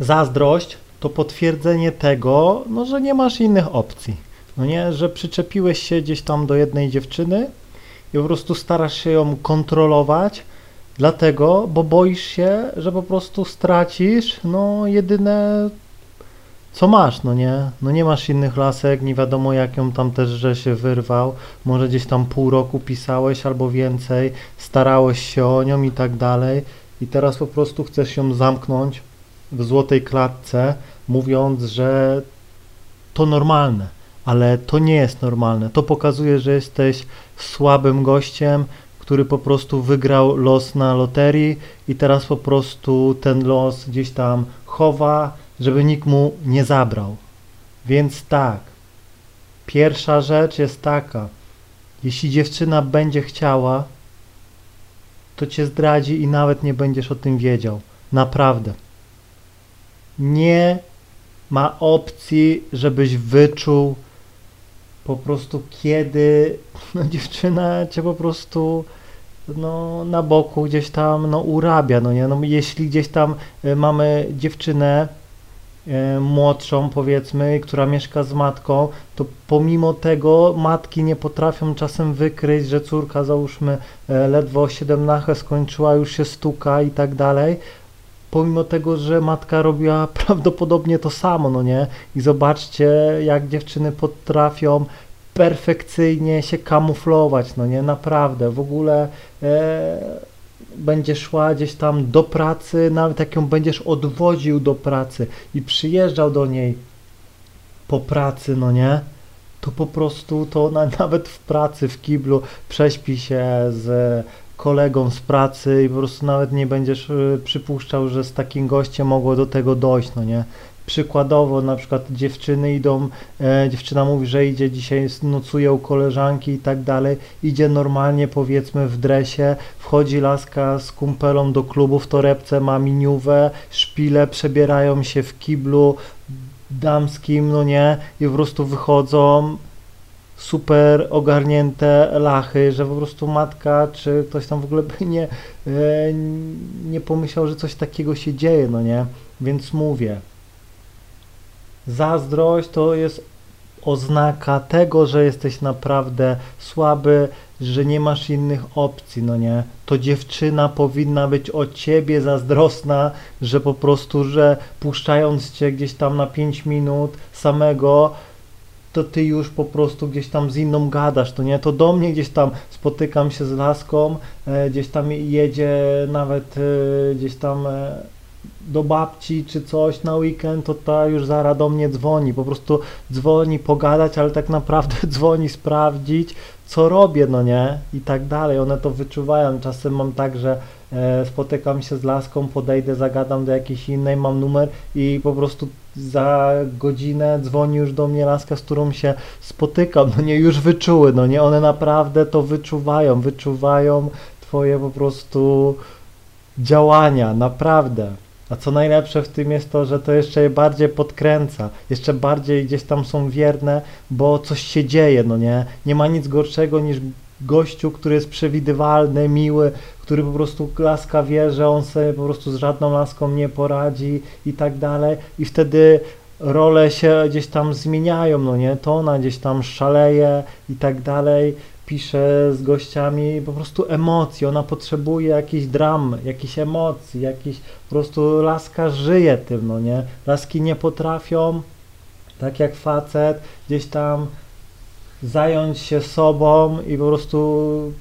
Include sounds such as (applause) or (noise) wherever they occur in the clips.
Zazdrość to potwierdzenie tego, no, że nie masz innych opcji. No nie, że przyczepiłeś się gdzieś tam do jednej dziewczyny i po prostu starasz się ją kontrolować, dlatego, bo boisz się, że po prostu stracisz, no jedyne co masz, no nie? No nie masz innych lasek, nie wiadomo jak ją tam też, że się wyrwał, może gdzieś tam pół roku pisałeś albo więcej, starałeś się o nią i tak dalej i teraz po prostu chcesz ją zamknąć w złotej klatce, mówiąc, że to normalne, ale to nie jest normalne. To pokazuje, że jesteś słabym gościem, który po prostu wygrał los na loterii i teraz po prostu ten los gdzieś tam chowa, żeby nikt mu nie zabrał. Więc tak, pierwsza rzecz jest taka, jeśli dziewczyna będzie chciała, to cię zdradzi i nawet nie będziesz o tym wiedział. Naprawdę. Nie ma opcji, żebyś wyczuł po prostu kiedy (laughs) no, dziewczyna cię po prostu no, na boku gdzieś tam no, urabia, no nie? No, jeśli gdzieś tam y, mamy dziewczynę y, młodszą powiedzmy, która mieszka z matką, to pomimo tego matki nie potrafią czasem wykryć, że córka załóżmy y, ledwo 17 skończyła, już się stuka i tak dalej, pomimo tego, że matka robiła (laughs) prawdopodobnie to samo, no nie? I zobaczcie, jak dziewczyny potrafią perfekcyjnie się kamuflować, no nie? Naprawdę, w ogóle e, będzie szła gdzieś tam do pracy, nawet jak ją będziesz odwoził do pracy i przyjeżdżał do niej po pracy, no nie? To po prostu to ona (laughs) nawet w pracy, w kiblu prześpi się z kolegą z pracy i po prostu nawet nie będziesz y, przypuszczał, że z takim gościem mogło do tego dojść, no nie? Przykładowo na przykład dziewczyny idą, e, dziewczyna mówi, że idzie dzisiaj, nocuje u koleżanki i tak dalej, idzie normalnie powiedzmy w dresie, wchodzi laska z kumpelą do klubu w torebce, ma miniówę, szpile, przebierają się w kiblu damskim, no nie, i po prostu wychodzą, super ogarnięte lachy, że po prostu matka czy ktoś tam w ogóle by nie, e, nie pomyślał, że coś takiego się dzieje, no nie? Więc mówię, zazdrość to jest oznaka tego, że jesteś naprawdę słaby, że nie masz innych opcji, no nie? To dziewczyna powinna być o ciebie zazdrosna, że po prostu, że puszczając cię gdzieś tam na 5 minut samego, to ty już po prostu gdzieś tam z inną gadasz, to nie? To do mnie gdzieś tam spotykam się z laską, e, gdzieś tam jedzie nawet e, gdzieś tam e, do babci czy coś na weekend, to ta już zaraz do mnie dzwoni, po prostu dzwoni pogadać, ale tak naprawdę (laughs) dzwoni sprawdzić, co robię, no nie? I tak dalej, one to wyczuwają. Czasem mam tak, że spotykam się z laską, podejdę, zagadam do jakiejś innej, mam numer i po prostu za godzinę dzwoni już do mnie laska, z którą się spotykam, no nie, już wyczuły, no nie, one naprawdę to wyczuwają, wyczuwają twoje po prostu działania, naprawdę. A co najlepsze w tym jest to, że to jeszcze je bardziej podkręca, jeszcze bardziej gdzieś tam są wierne, bo coś się dzieje, no nie? Nie ma nic gorszego niż gościu, który jest przewidywalny, miły, który po prostu laska wie, że on sobie po prostu z żadną laską nie poradzi i tak dalej i wtedy role się gdzieś tam zmieniają, no nie? To ona gdzieś tam szaleje i tak dalej, pisze z gościami po prostu emocji, ona potrzebuje jakiejś dram, jakiejś emocji, jakiś po prostu laska żyje tym, no nie? Laski nie potrafią, tak jak facet, gdzieś tam zająć się sobą i po prostu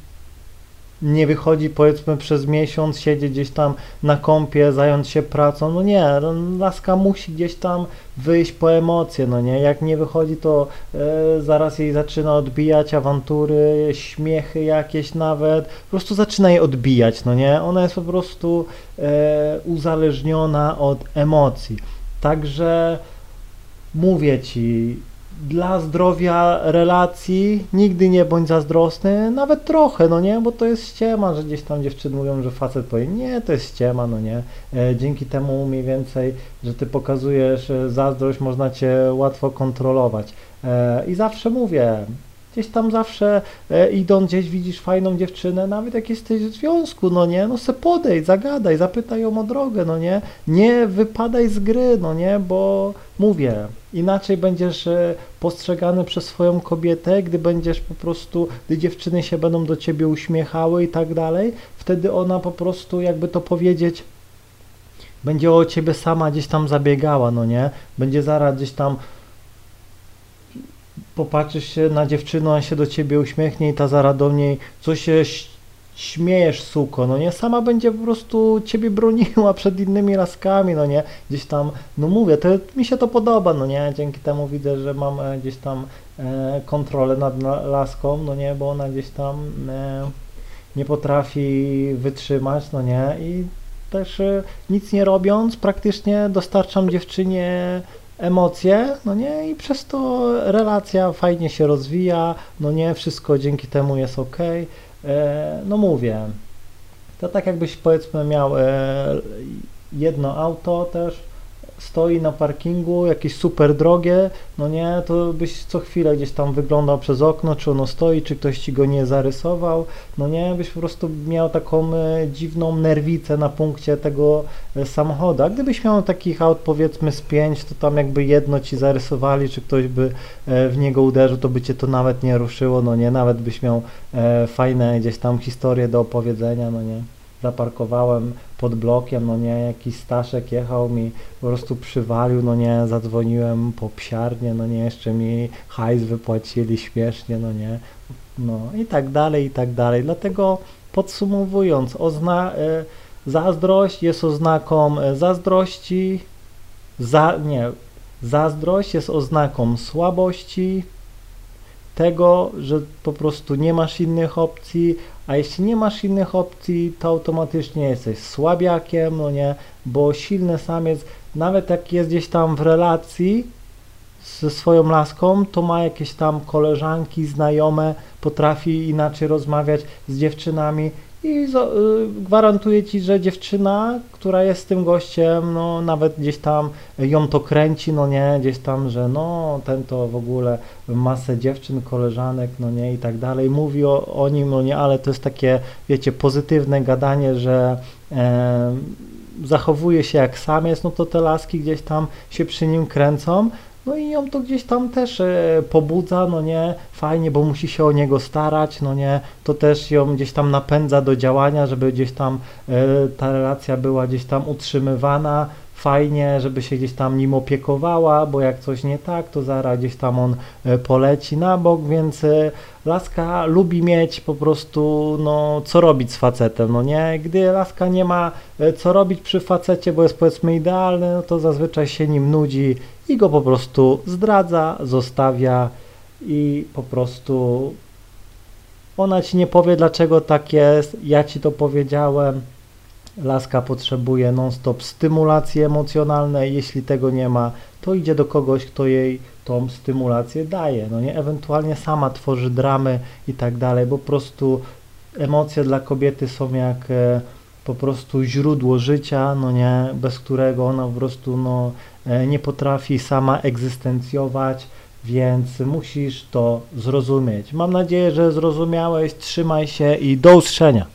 nie wychodzi powiedzmy przez miesiąc, siedzi gdzieś tam na kąpie, zająć się pracą, no nie, no, laska musi gdzieś tam wyjść po emocje, no nie, jak nie wychodzi to e, zaraz jej zaczyna odbijać awantury, śmiechy jakieś nawet, po prostu zaczyna jej odbijać, no nie, ona jest po prostu e, uzależniona od emocji, także mówię Ci, dla zdrowia relacji nigdy nie bądź zazdrosny, nawet trochę, no nie, bo to jest ściema, że gdzieś tam dziewczyny mówią, że facet powie, nie, to jest ściema, no nie. E, dzięki temu mniej więcej, że ty pokazujesz e, zazdrość, można cię łatwo kontrolować. E, I zawsze mówię, gdzieś tam zawsze e, idąc gdzieś widzisz fajną dziewczynę, nawet jak jesteś w związku, no nie, no se podejdź, zagadaj, zapytaj ją o drogę, no nie, nie wypadaj z gry, no nie, bo mówię, inaczej będziesz e, postrzegany przez swoją kobietę, gdy będziesz po prostu, gdy dziewczyny się będą do ciebie uśmiechały i tak dalej, wtedy ona po prostu, jakby to powiedzieć, będzie o ciebie sama gdzieś tam zabiegała, no nie? Będzie zaraz gdzieś tam popatrzysz się na dziewczynę, ona się do ciebie uśmiechnie i ta zaraz do niej, co się śmiejesz, suko, no nie? Sama będzie po prostu ciebie broniła (laughs) przed innymi laskami, no nie? Gdzieś tam, no mówię, to mi się to podoba, no nie? Dzięki temu widzę, że mam e, gdzieś tam e, kontrolę nad na- laską, no nie? Bo ona gdzieś tam e, nie potrafi wytrzymać, no nie? I też e, nic nie robiąc, praktycznie dostarczam dziewczynie emocje, no nie, i przez to relacja fajnie się rozwija, no nie, wszystko dzięki temu jest ok. E, no mówię, to tak jakbyś powiedzmy miał e, jedno auto też, stoi na parkingu, jakieś super drogie, no nie, to byś co chwilę gdzieś tam wyglądał przez okno, czy ono stoi, czy ktoś ci go nie zarysował, no nie, byś po prostu miał taką e, dziwną nerwicę na punkcie tego e, samochodu. A gdybyś miał takich aut powiedzmy z pięć, to tam jakby jedno ci zarysowali, czy ktoś by e, w niego uderzył, to by cię to nawet nie ruszyło, no nie, nawet byś miał fajne gdzieś tam historie do opowiedzenia, no nie. Zaparkowałem pod blokiem, no nie, jakiś Staszek jechał mi, po prostu przywalił, no nie, zadzwoniłem po psiarnię, no nie, jeszcze mi hajs wypłacili śmiesznie, no nie, no i tak dalej, i tak dalej. Dlatego podsumowując, ozna, e, zazdrość jest oznaką e, zazdrości, za, nie, zazdrość jest oznaką słabości, tego, że po prostu nie masz innych opcji, a jeśli nie masz innych opcji, to automatycznie jesteś słabiakiem, no nie, bo silny samiec, nawet jak jest gdzieś tam w relacji ze swoją laską, to ma jakieś tam koleżanki, znajome, potrafi inaczej rozmawiać z dziewczynami i y, gwarantuję ci, że dziewczyna, która jest tym gościem, no nawet gdzieś tam ją to kręci, no nie, gdzieś tam, że no ten to w ogóle masę dziewczyn, koleżanek, no nie i tak dalej, mówi o, o nim, no nie, ale to jest takie, wiecie, pozytywne gadanie, że e, zachowuje się jak samiec, no to te laski gdzieś tam się przy nim kręcą, no i ją to gdzieś tam też e, pobudza, no nie, fajnie, bo musi się o niego starać, no nie, to też ją gdzieś tam napędza do działania, żeby gdzieś tam e, ta relacja była gdzieś tam utrzymywana, fajnie, żeby się gdzieś tam nim opiekowała, bo jak coś nie tak, to zaraz gdzieś tam on e, poleci na bok, więc e, laska lubi mieć po prostu, no, co robić z facetem, no nie? Gdy laska nie ma e, co robić przy facecie, bo jest powiedzmy idealny, no to zazwyczaj się nim nudzi i go po prostu zdradza, zostawia i po prostu ona ci nie powie, dlaczego tak jest, ja ci to powiedziałem. Laska potrzebuje non-stop stymulacji emocjonalnej, jeśli tego nie ma, to idzie do kogoś, kto jej tą stymulację daje, no nie, ewentualnie sama tworzy dramy i tak dalej, po prostu emocje dla kobiety są jak e, po prostu źródło życia, no nie, bez którego ona po prostu no, e, nie potrafi sama egzystencjować, więc musisz to zrozumieć. Mam nadzieję, że zrozumiałeś, trzymaj się i do usłyszenia.